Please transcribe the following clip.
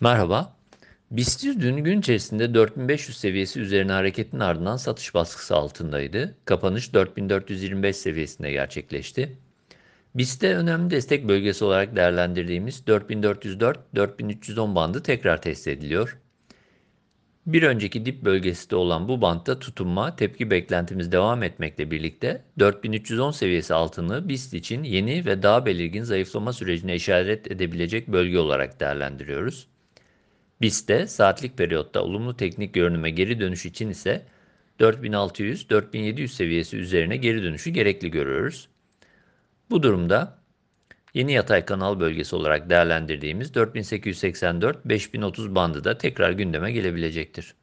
Merhaba. BIST dün gün içerisinde 4500 seviyesi üzerine hareketin ardından satış baskısı altındaydı. Kapanış 4425 seviyesinde gerçekleşti. BIST'te önemli destek bölgesi olarak değerlendirdiğimiz 4404-4310 bandı tekrar test ediliyor. Bir önceki dip bölgesi de olan bu bantta tutunma, tepki beklentimiz devam etmekle birlikte 4310 seviyesi altını BIST için yeni ve daha belirgin zayıflama sürecine işaret edebilecek bölge olarak değerlendiriyoruz. BIST'te saatlik periyotta olumlu teknik görünüme geri dönüş için ise 4600-4700 seviyesi üzerine geri dönüşü gerekli görüyoruz. Bu durumda yeni yatay kanal bölgesi olarak değerlendirdiğimiz 4884-5030 bandı da tekrar gündeme gelebilecektir.